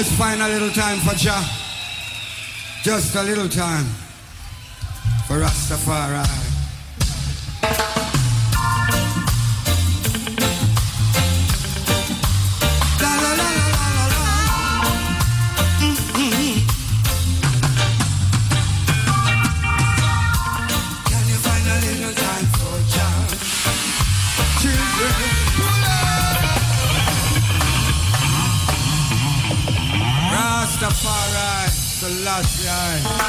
Let's find a little time for Jah. Just a little time for Rastafari. Patreon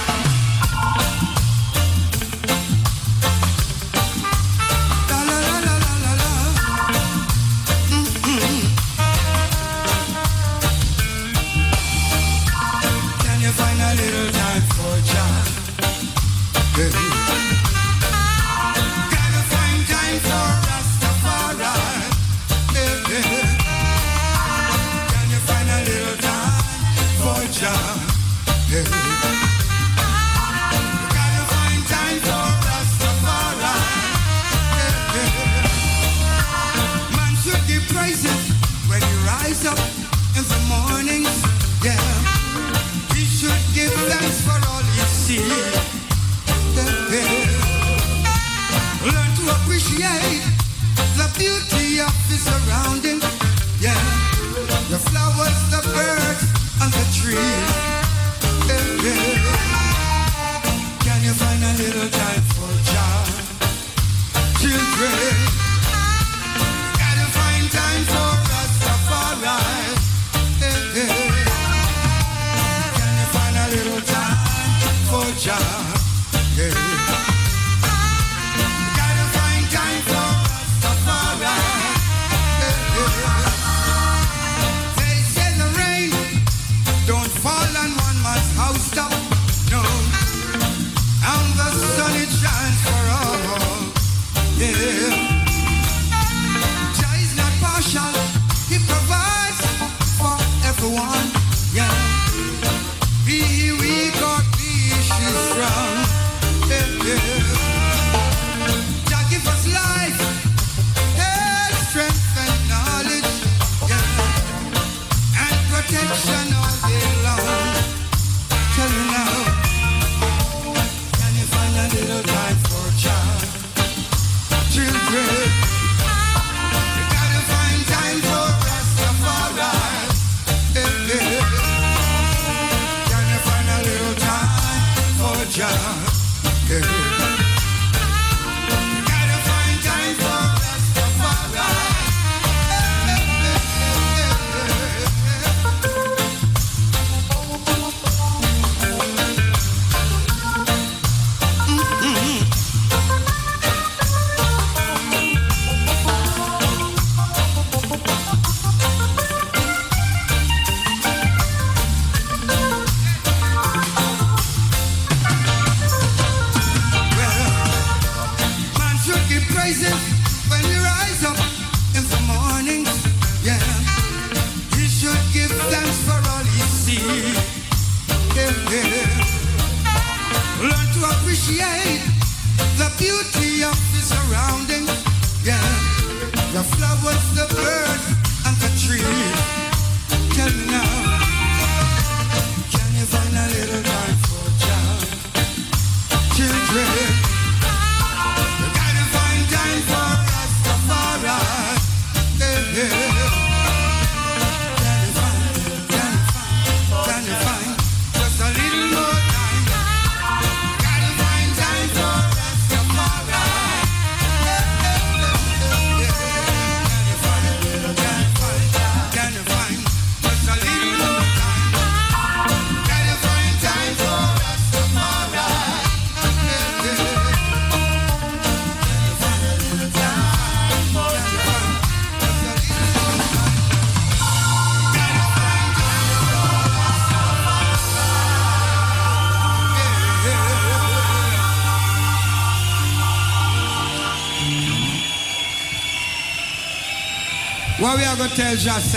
Just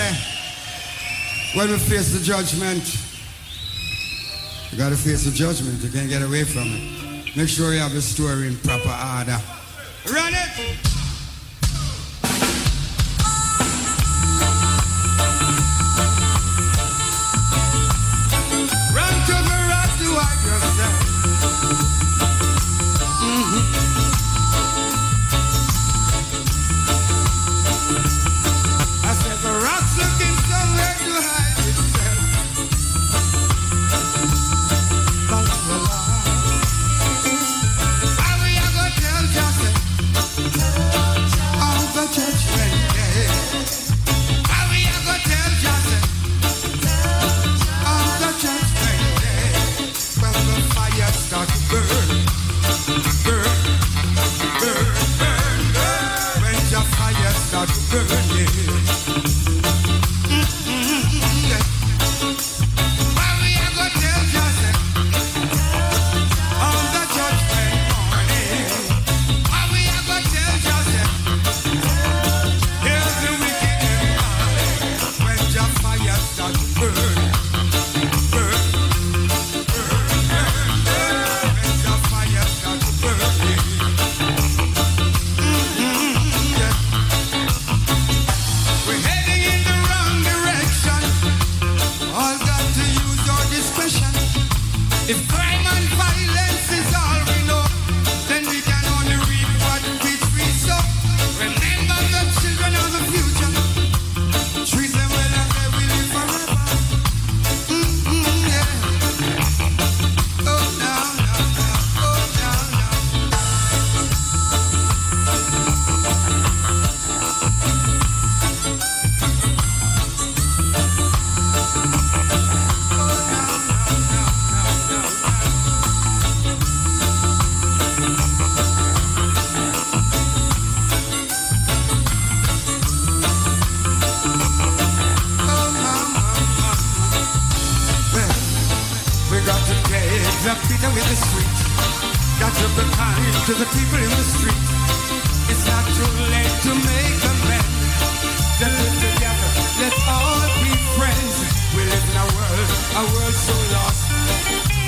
when we face the judgment, you gotta face the judgment. You can't get away from it. Make sure you have the story in proper order. Run it! got to play the people in the street. Got to be kind to the people in the street. It's not too late to make amends. Let's live together. Let's all be friends. We live in a world, a world so lost.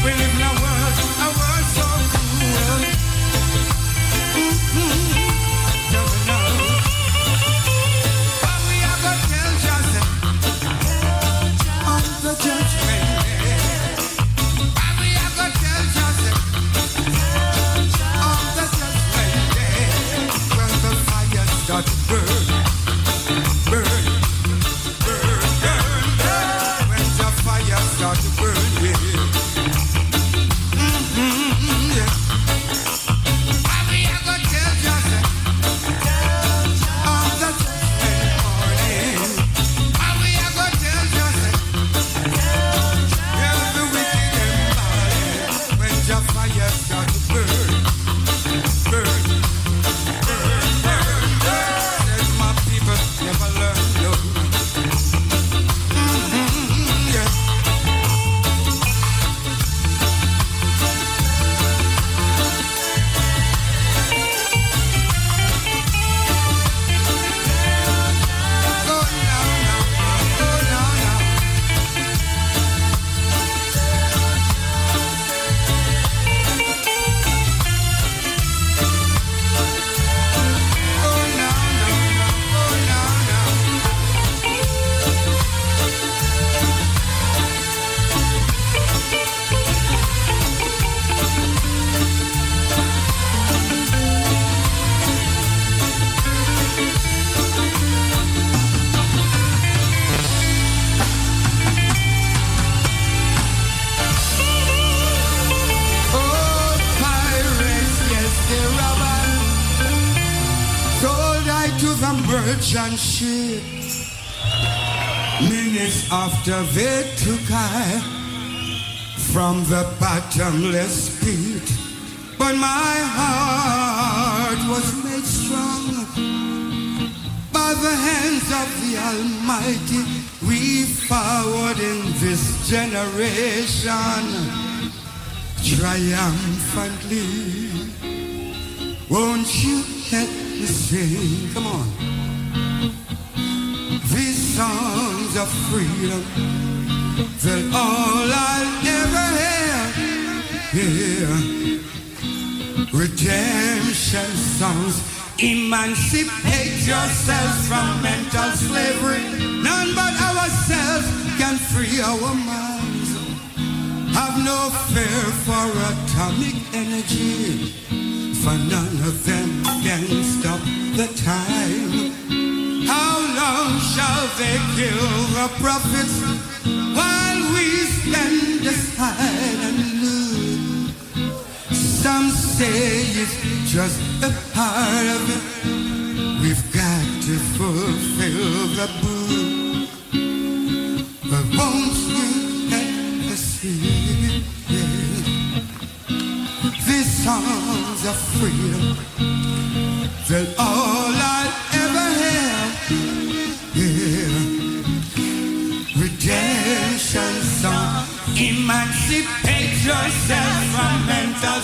We live in a world. Minutes after they took I from the bottomless pit. But my heart was made strong by the hands of the Almighty. We forward in this generation triumphantly. Emancipate yourselves from mental slavery. Freedom, they're all I'll ever have. Yeah. Redemption song, emancipate yourself from mental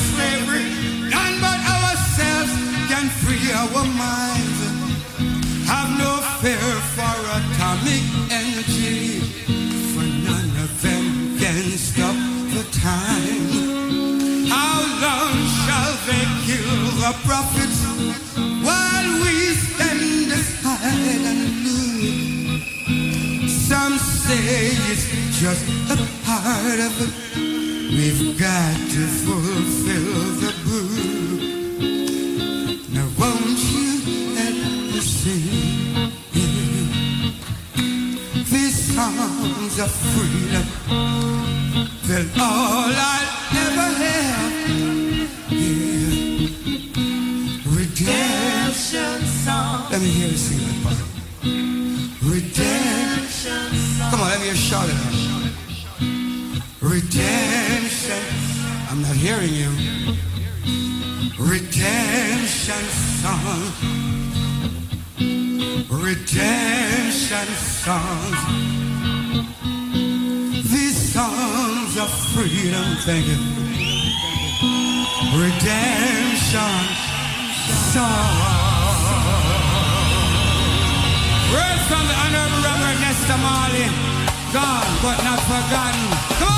it's just a part of it. We've got to fulfill the book. Now won't you let me sing these songs of freedom? They're all I'll ever have. Yeah. Redemption song. Let me hear you sing that part. Song. Come on, let me hear you shout it. Redemption. I'm not hearing you. Redemption song. Redemption songs. These songs of freedom, thank you. Redemption song. Word from the Honorable Reverend Nesta Marley. Gone, but not forgotten.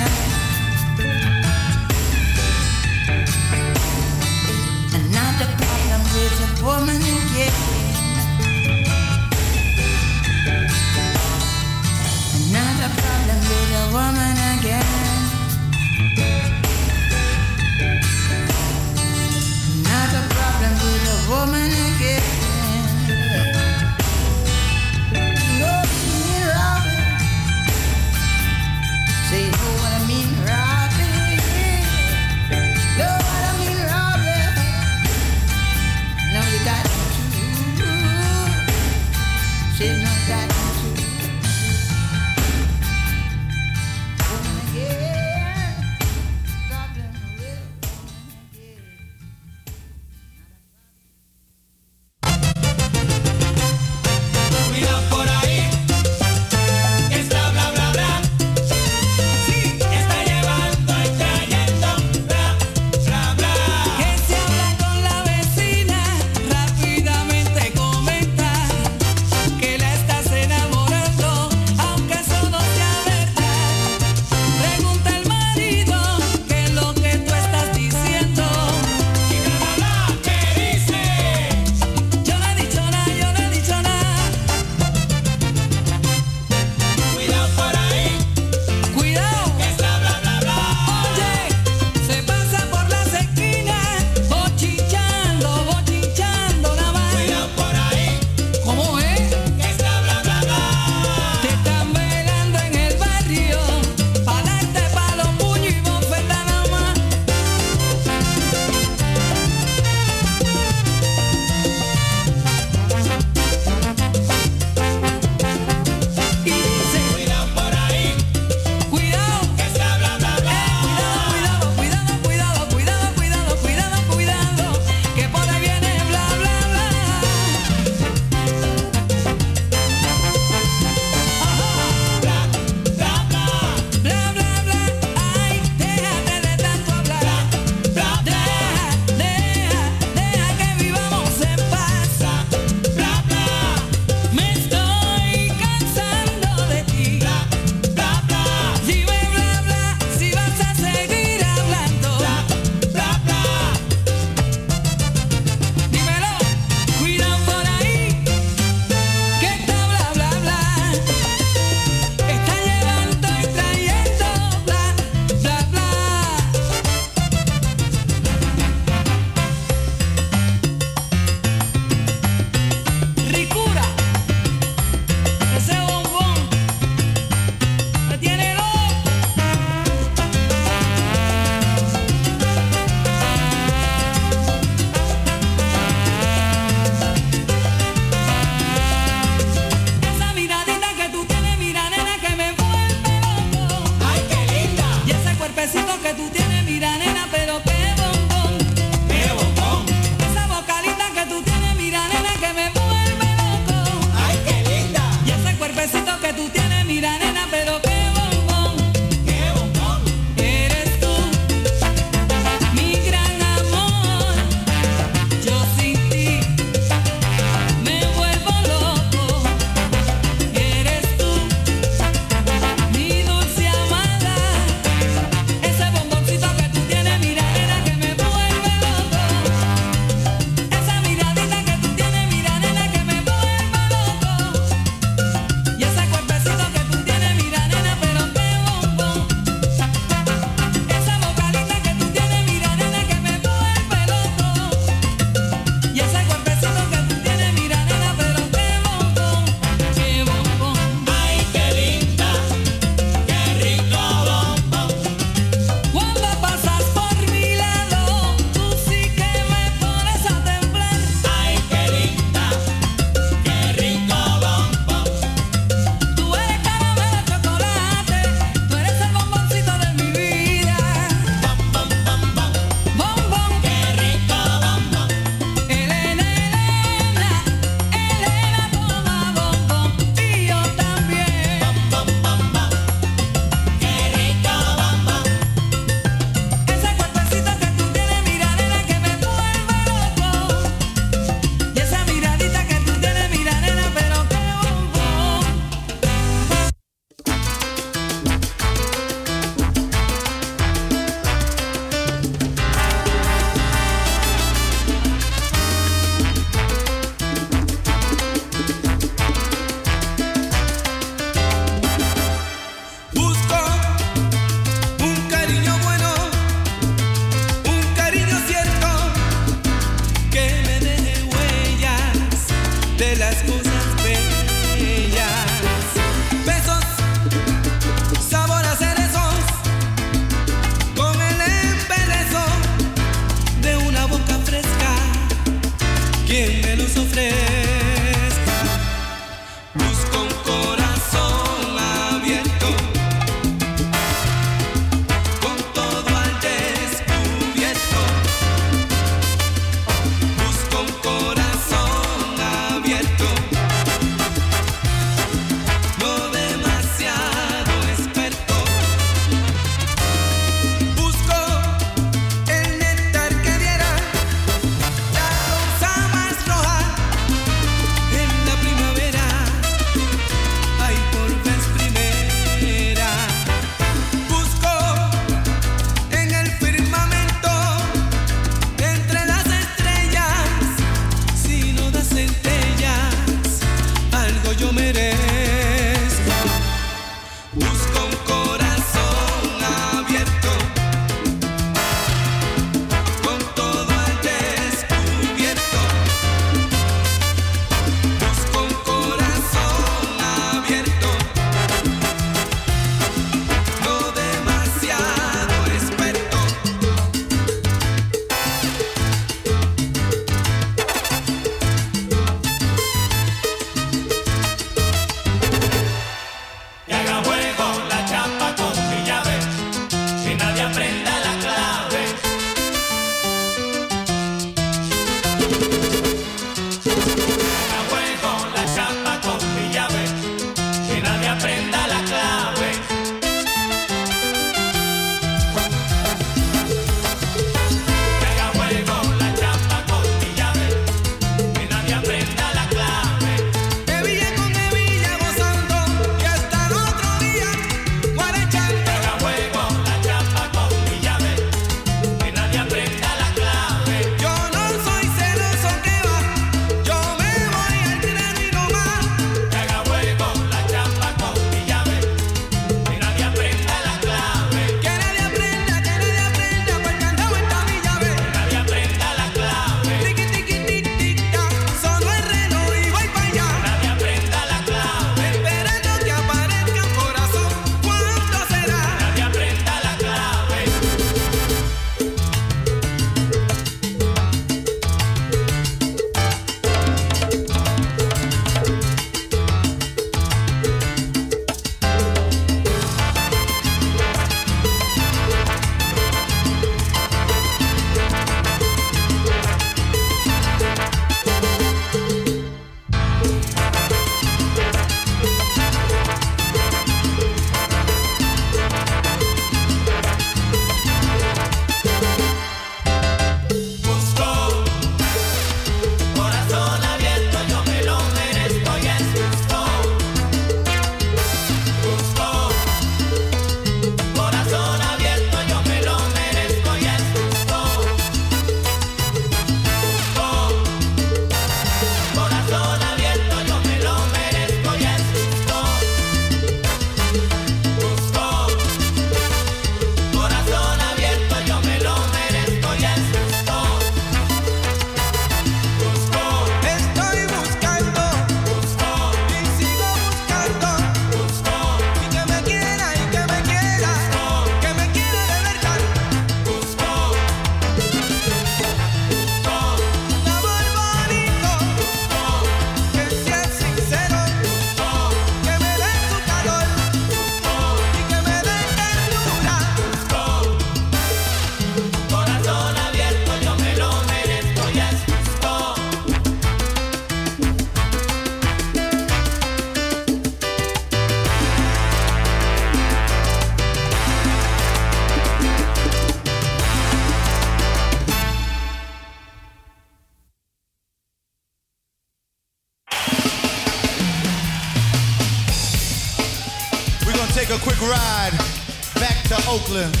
Oakland.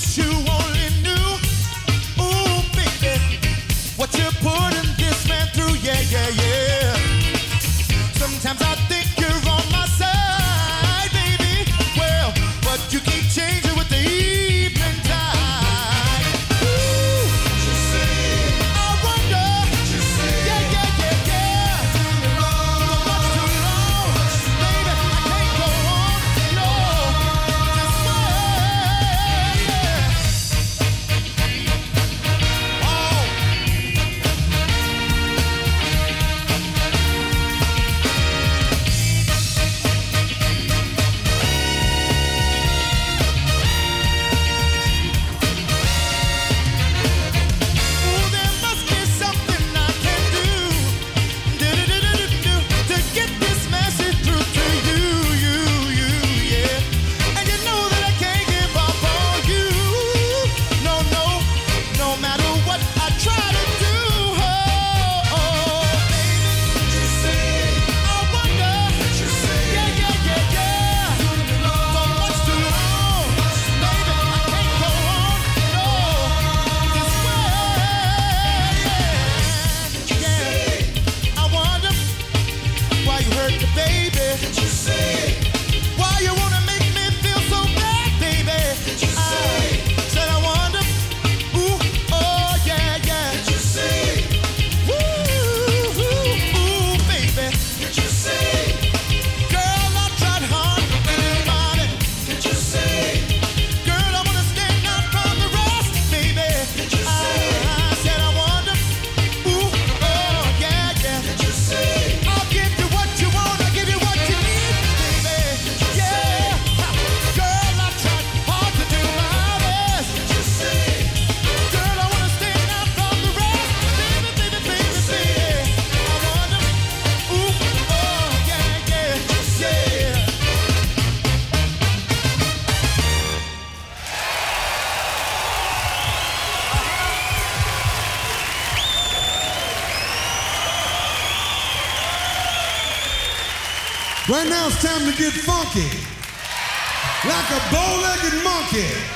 wish you time to get funky like a bow-legged monkey.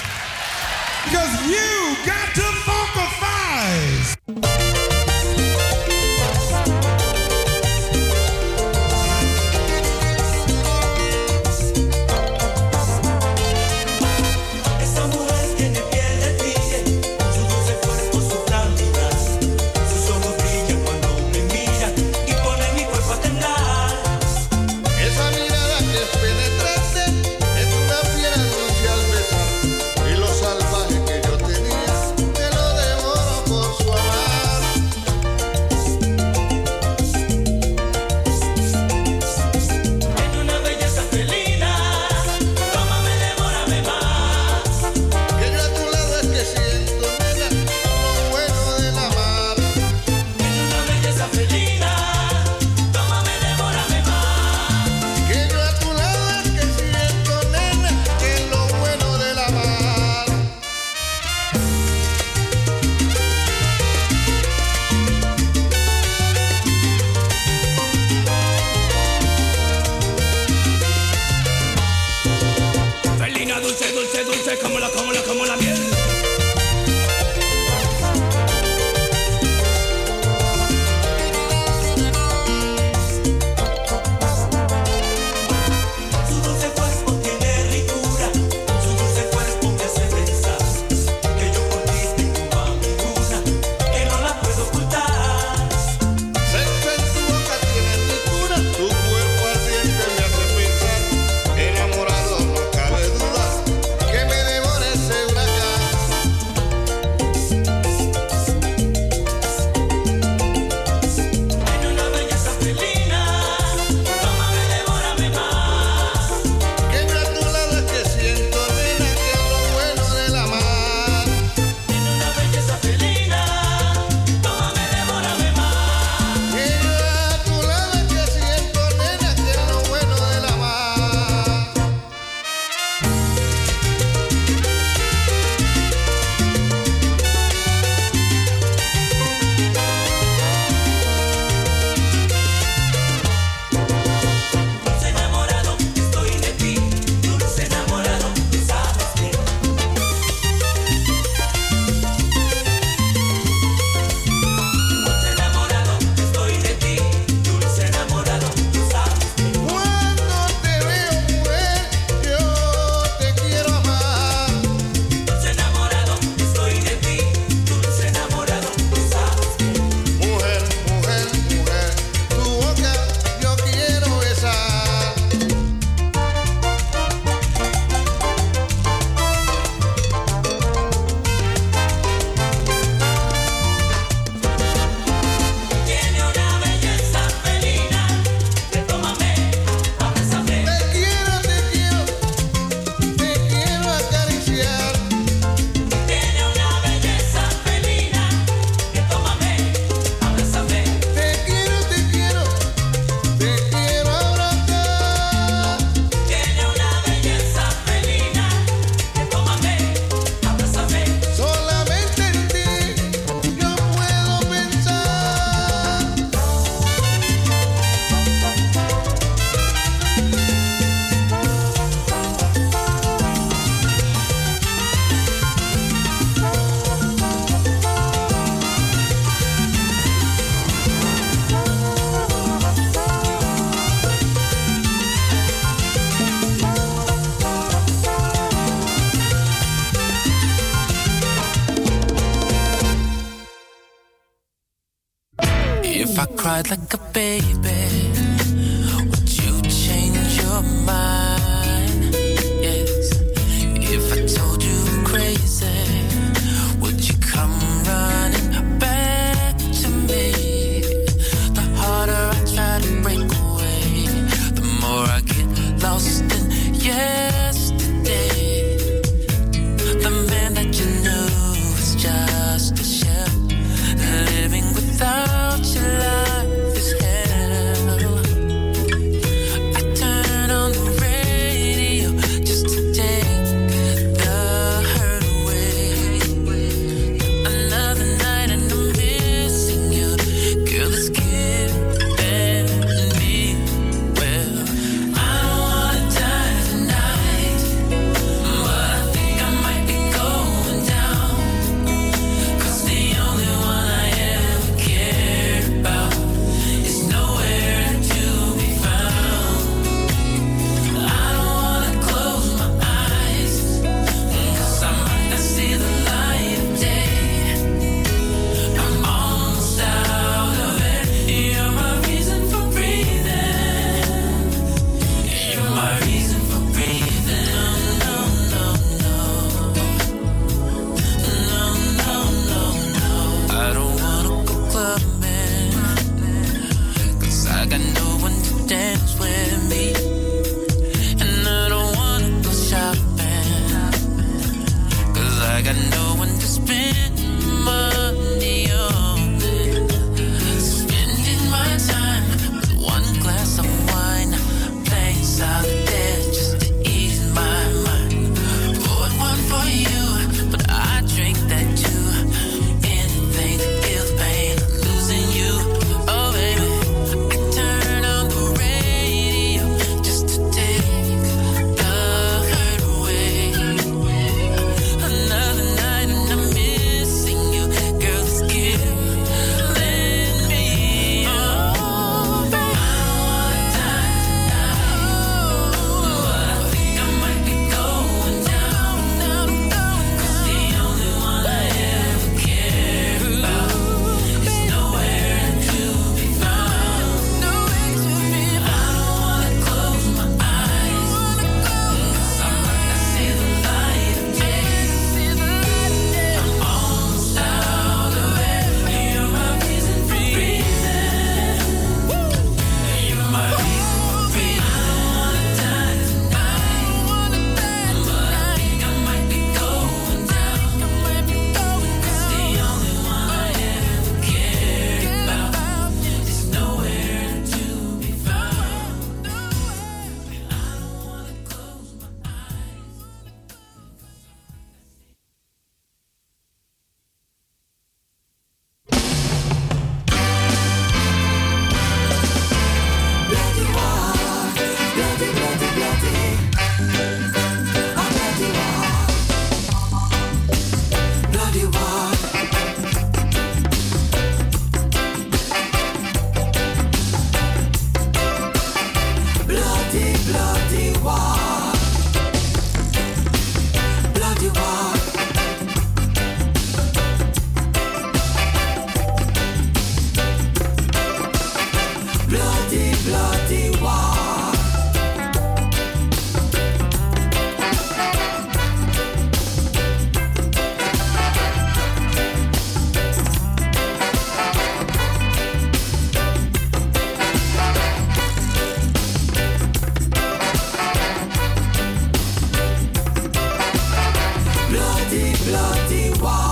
The Why?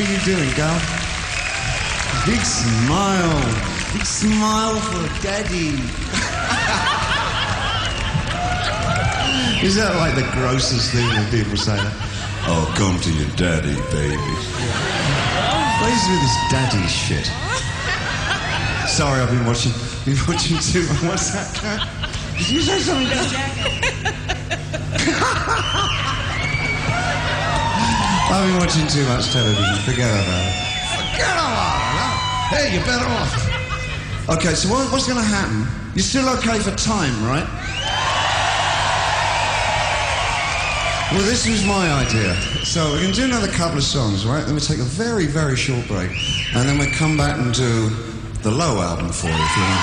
Are you doing, girl? Big smile. Big smile for daddy. Is that like the grossest thing when people say that? Oh, come to your daddy, baby. What is with this daddy shit? Sorry, I've been watching, been watching too much. What's that? Did you say something? I've been watching too much television. Forget about it. Forget about it. huh? Hey, you're better off. Okay, so what, what's going to happen? You're still okay for time, right? Well, this was my idea. So we're going to do another couple of songs, right? Then we take a very, very short break, and then we come back and do the Low album for you, if you want.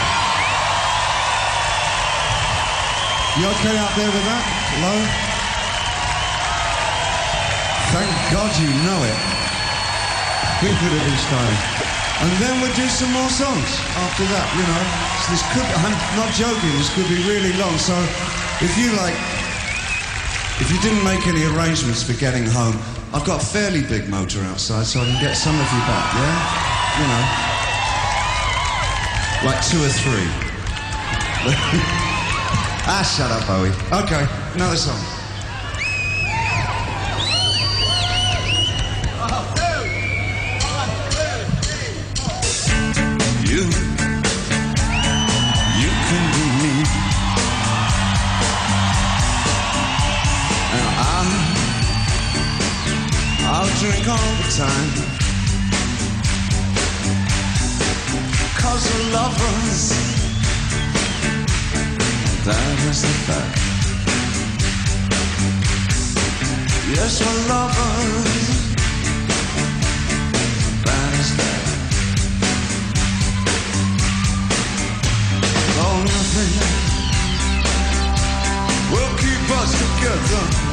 You okay out there with that? Low? Thank God you know it. We could have been styling. And then we'll do some more songs after that, you know. So this could, I'm not joking, this could be really long. So if you like, if you didn't make any arrangements for getting home, I've got a fairly big motor outside so I can get some of you back, yeah? You know. Like two or three. ah, shut up, Bowie. Okay, another song. time. Cause we're lovers. That is the fact. Yes, we're lovers. That is that. Oh, nothing will keep us together.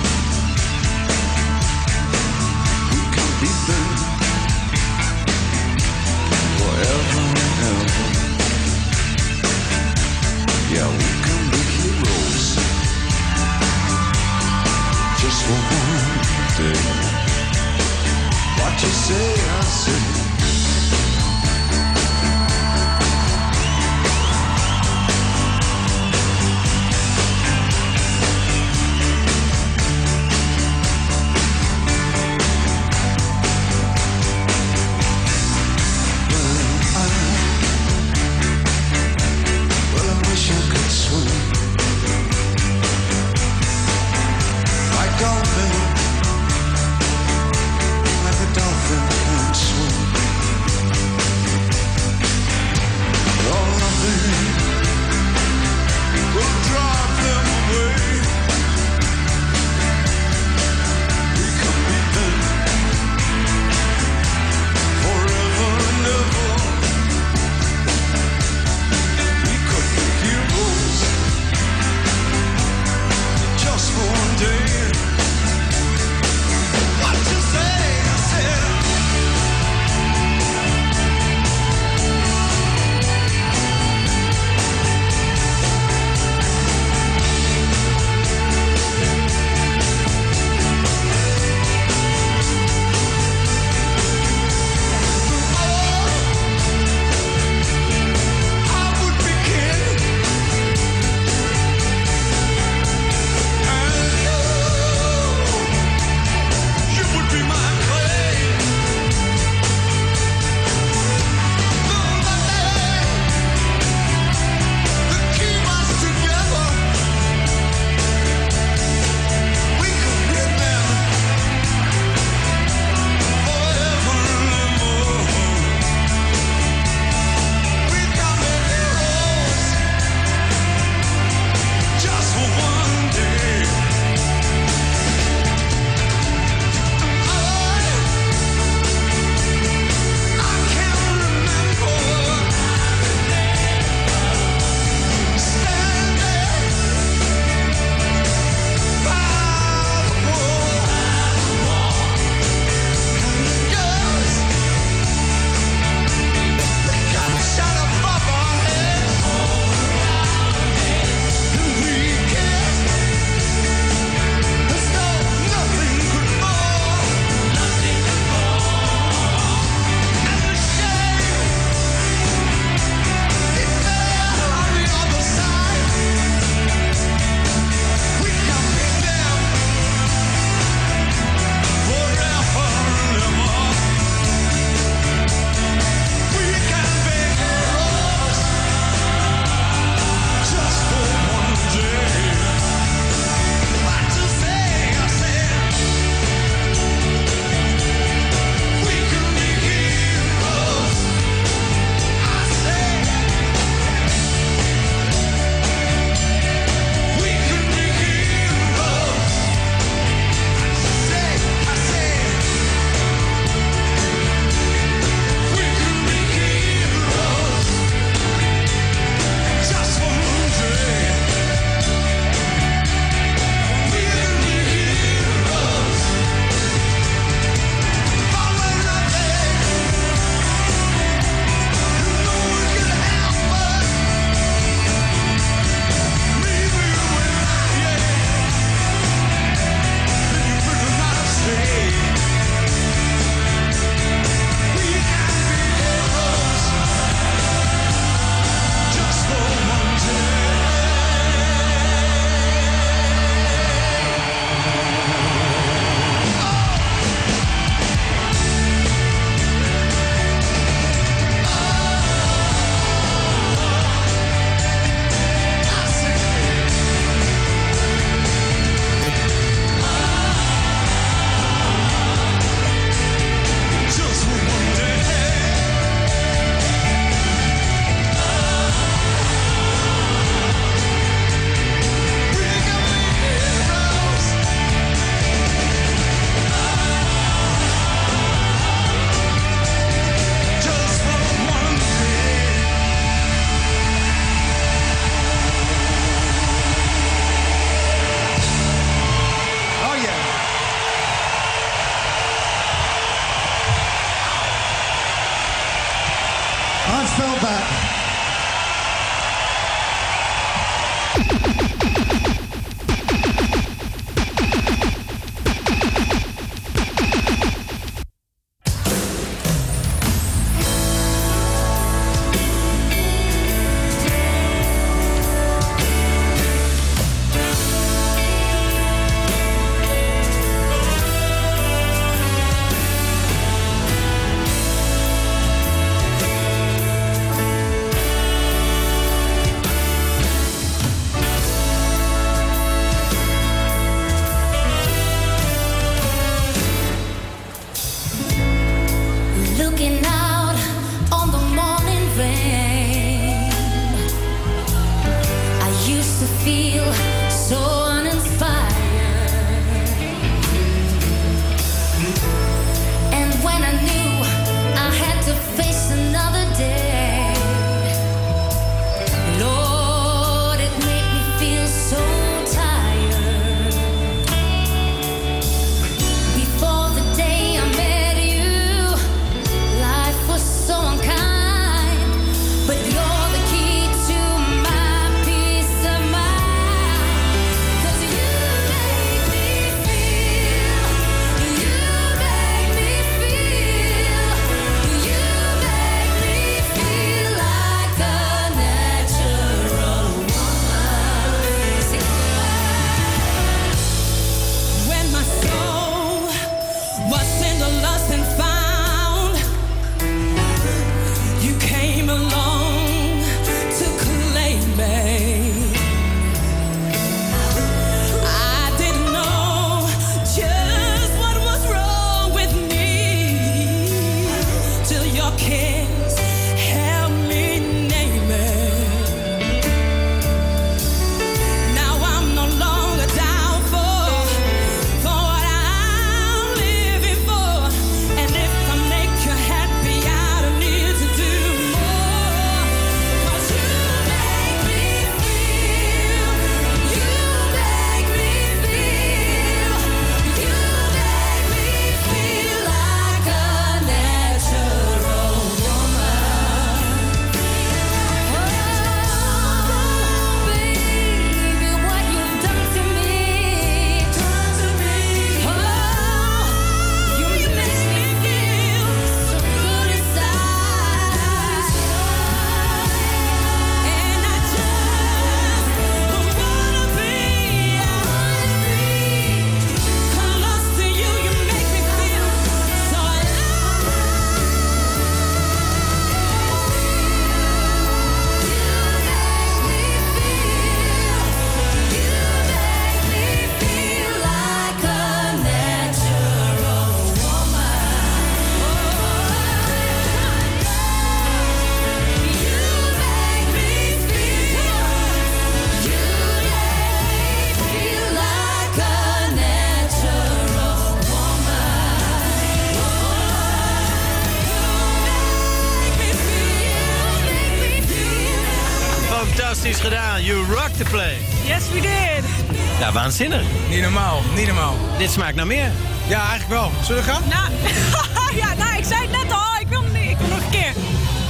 Waanzinnig. Niet normaal, niet normaal. Dit smaakt naar meer. Ja, eigenlijk wel. Zullen we gaan? Nou, ja, nou, ik zei het net al. Ik wil, niet, ik wil nog een keer.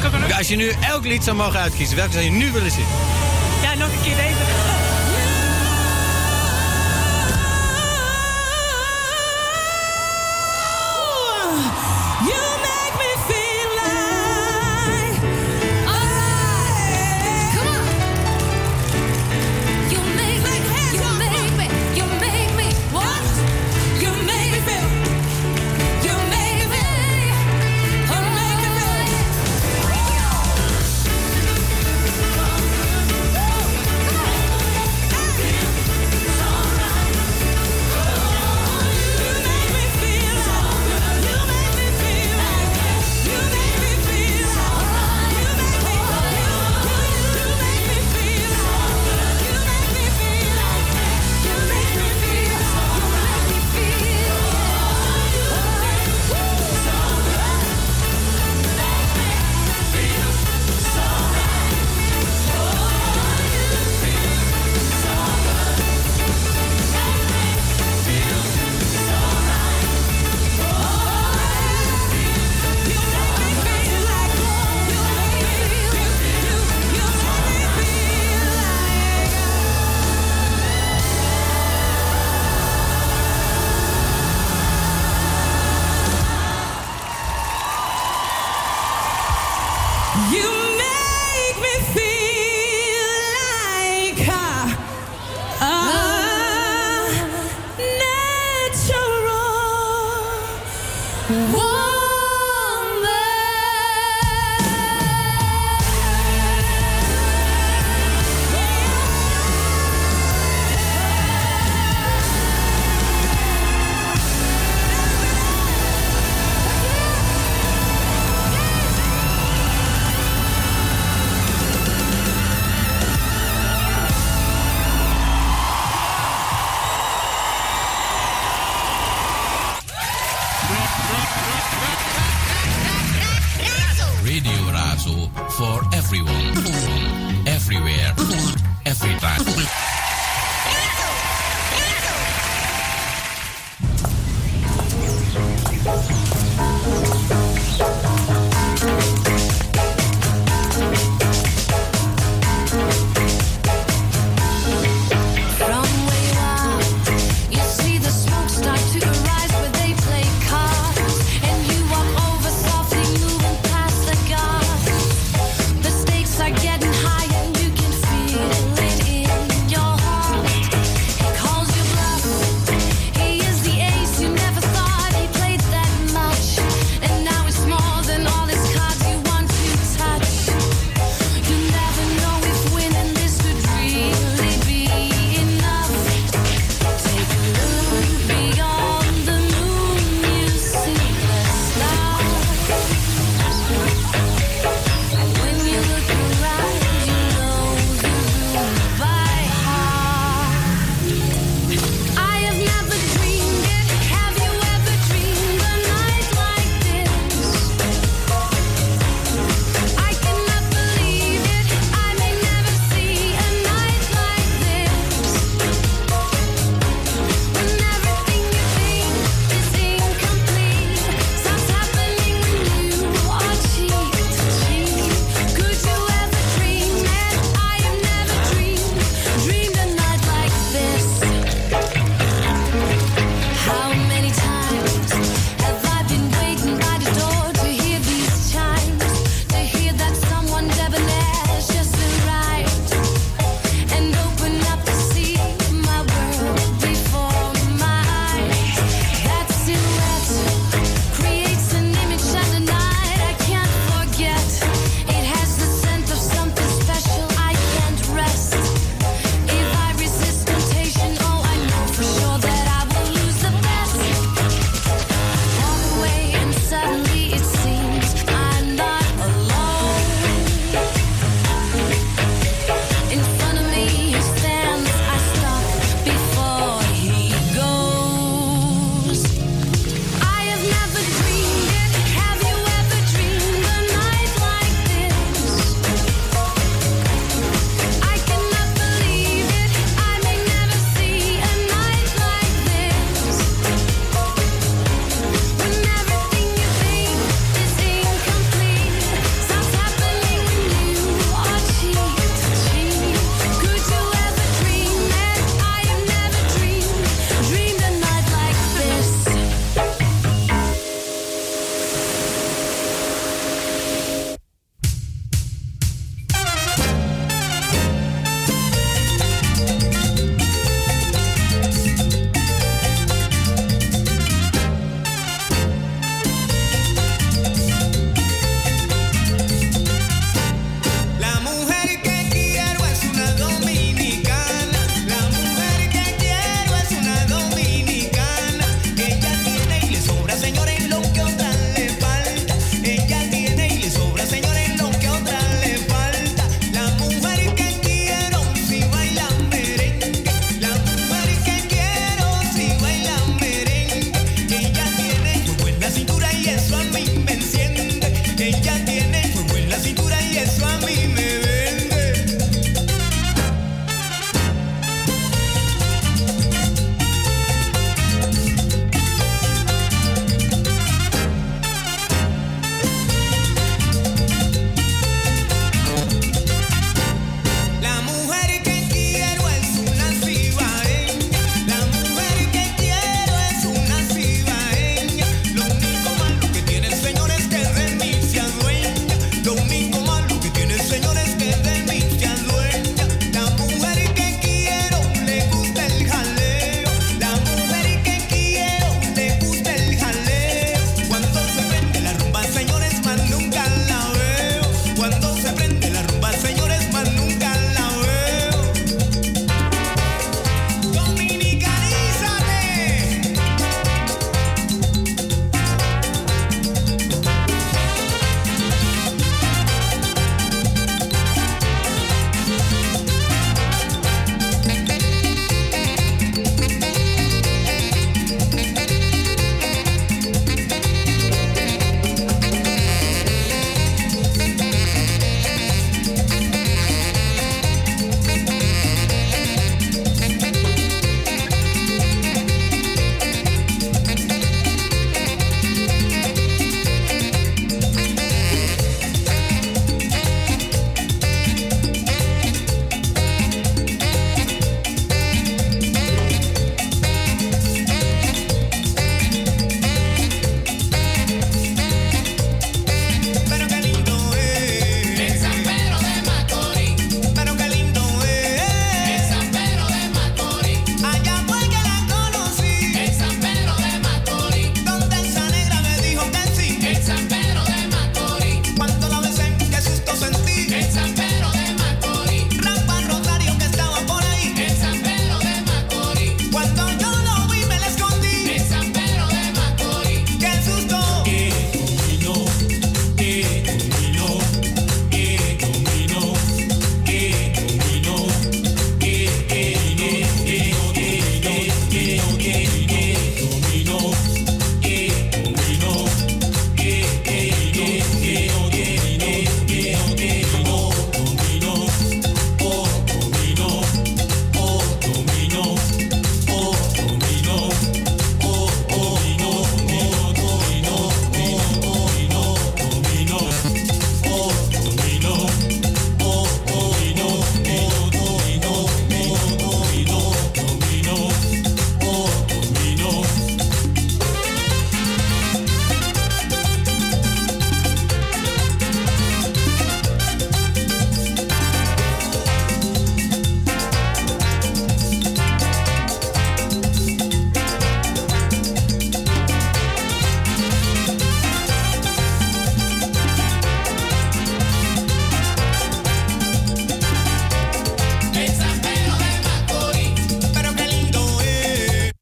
Kan ik er nog... Als je nu elk lied zou mogen uitkiezen, welke zou je nu willen zien? Palazzo for everyone, everywhere, every time.